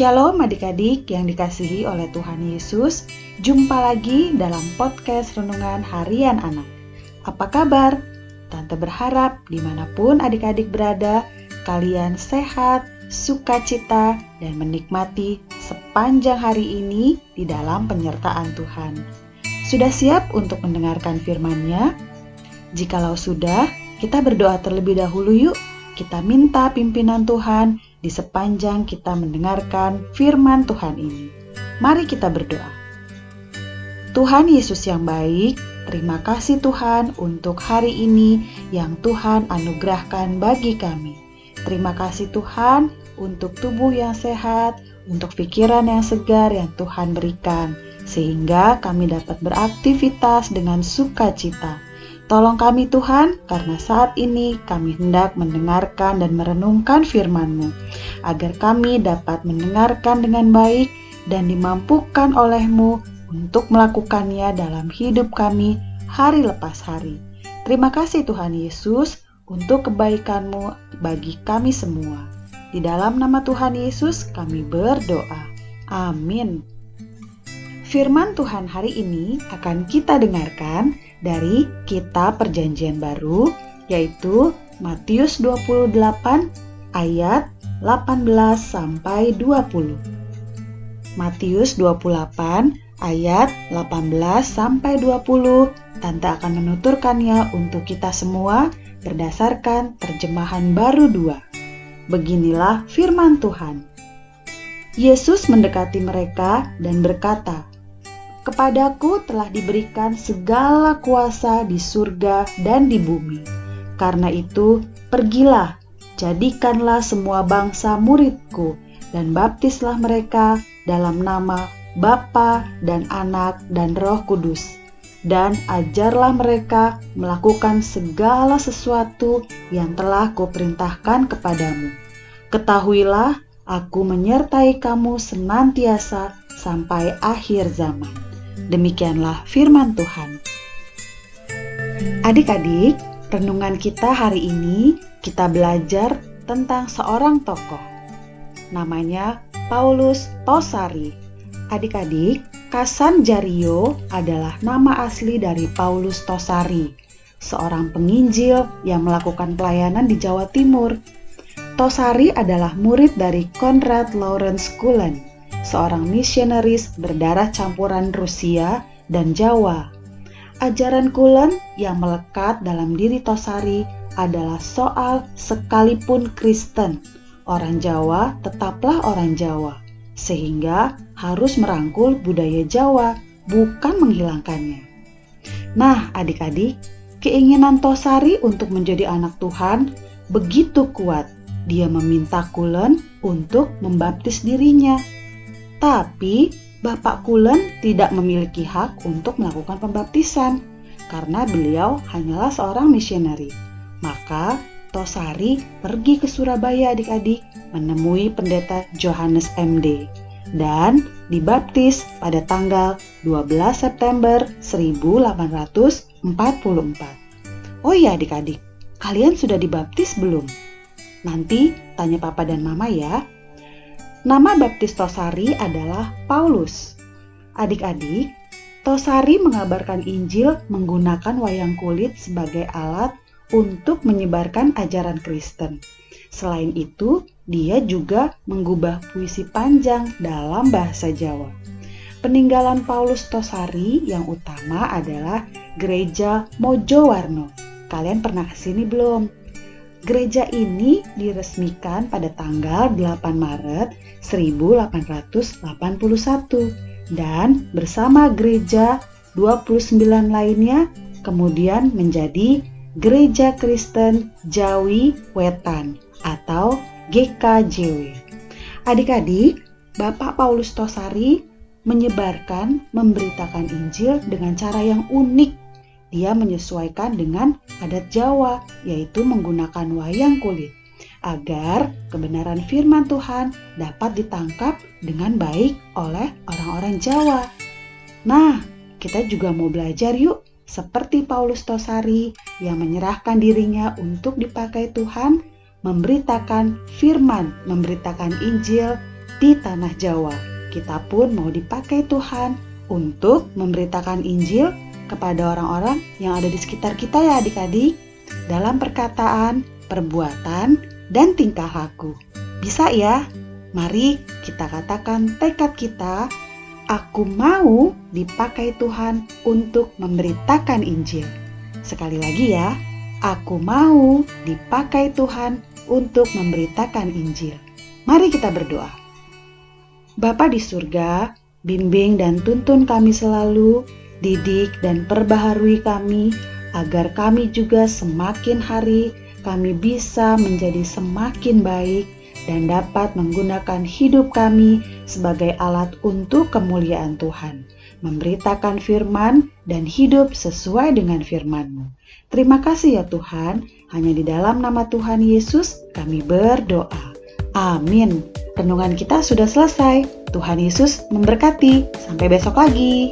Shalom adik-adik yang dikasihi oleh Tuhan Yesus Jumpa lagi dalam podcast Renungan Harian Anak Apa kabar? Tante berharap di mana pun adik-adik berada Kalian sehat, sukacita, dan menikmati sepanjang hari ini di dalam penyertaan Tuhan Sudah siap untuk mendengarkan firman-Nya? Jikalau sudah, kita berdoa terlebih dahulu yuk kita minta pimpinan Tuhan di sepanjang kita mendengarkan firman Tuhan ini. Mari kita berdoa. Tuhan Yesus yang baik, terima kasih Tuhan untuk hari ini yang Tuhan anugerahkan bagi kami. Terima kasih Tuhan untuk tubuh yang sehat, untuk pikiran yang segar yang Tuhan berikan, sehingga kami dapat beraktivitas dengan sukacita. Tolong kami Tuhan, karena saat ini kami hendak mendengarkan dan merenungkan firman-Mu, agar kami dapat mendengarkan dengan baik dan dimampukan oleh-Mu untuk melakukannya dalam hidup kami hari lepas hari. Terima kasih Tuhan Yesus untuk kebaikan-Mu bagi kami semua. Di dalam nama Tuhan Yesus kami berdoa. Amin. Firman Tuhan hari ini akan kita dengarkan dari Kitab Perjanjian Baru, yaitu Matius 28 ayat 18 sampai 20. Matius 28 ayat 18 sampai 20. Tante akan menuturkannya untuk kita semua berdasarkan terjemahan baru 2. Beginilah firman Tuhan. Yesus mendekati mereka dan berkata, Kepadaku telah diberikan segala kuasa di surga dan di bumi. Karena itu, pergilah, jadikanlah semua bangsa muridku, dan baptislah mereka dalam nama Bapa dan Anak dan Roh Kudus. Dan ajarlah mereka melakukan segala sesuatu yang telah kuperintahkan kepadamu. Ketahuilah, aku menyertai kamu senantiasa sampai akhir zaman. Demikianlah firman Tuhan. Adik-adik, renungan kita hari ini kita belajar tentang seorang tokoh. Namanya Paulus Tosari. Adik-adik, Kasan Jario adalah nama asli dari Paulus Tosari, seorang penginjil yang melakukan pelayanan di Jawa Timur. Tosari adalah murid dari Konrad Lawrence Cullen seorang misionaris berdarah campuran Rusia dan Jawa. Ajaran Kulen yang melekat dalam diri Tosari adalah soal sekalipun Kristen, orang Jawa tetaplah orang Jawa, sehingga harus merangkul budaya Jawa, bukan menghilangkannya. Nah, adik-adik, keinginan Tosari untuk menjadi anak Tuhan begitu kuat. Dia meminta Kulen untuk membaptis dirinya tapi Bapak Kulen tidak memiliki hak untuk melakukan pembaptisan karena beliau hanyalah seorang misioneri. Maka Tosari pergi ke Surabaya adik-adik menemui pendeta Johannes MD dan dibaptis pada tanggal 12 September 1844. Oh iya adik-adik, kalian sudah dibaptis belum? Nanti tanya papa dan mama ya. Nama baptis Tosari adalah Paulus. Adik-adik, Tosari mengabarkan Injil menggunakan wayang kulit sebagai alat untuk menyebarkan ajaran Kristen. Selain itu, dia juga menggubah puisi panjang dalam bahasa Jawa. Peninggalan Paulus Tosari yang utama adalah Gereja Mojowarno. Kalian pernah ke sini belum? Gereja ini diresmikan pada tanggal 8 Maret 1881 dan bersama gereja 29 lainnya kemudian menjadi Gereja Kristen Jawi Wetan atau GKJW. Adik-adik, Bapak Paulus Tosari menyebarkan, memberitakan Injil dengan cara yang unik dia menyesuaikan dengan adat Jawa, yaitu menggunakan wayang kulit, agar kebenaran firman Tuhan dapat ditangkap dengan baik oleh orang-orang Jawa. Nah, kita juga mau belajar yuk, seperti Paulus Tosari yang menyerahkan dirinya untuk dipakai Tuhan, memberitakan firman, memberitakan Injil di tanah Jawa. Kita pun mau dipakai Tuhan untuk memberitakan Injil kepada orang-orang yang ada di sekitar kita ya adik-adik dalam perkataan, perbuatan, dan tingkah laku. Bisa ya? Mari kita katakan tekad kita, aku mau dipakai Tuhan untuk memberitakan Injil. Sekali lagi ya, aku mau dipakai Tuhan untuk memberitakan Injil. Mari kita berdoa. Bapa di surga, bimbing dan tuntun kami selalu, didik dan perbaharui kami, agar kami juga semakin hari kami bisa menjadi semakin baik dan dapat menggunakan hidup kami sebagai alat untuk kemuliaan Tuhan, memberitakan firman dan hidup sesuai dengan firman-Mu. Terima kasih ya Tuhan, hanya di dalam nama Tuhan Yesus kami berdoa. Amin. Renungan kita sudah selesai. Tuhan Yesus memberkati. Sampai besok lagi.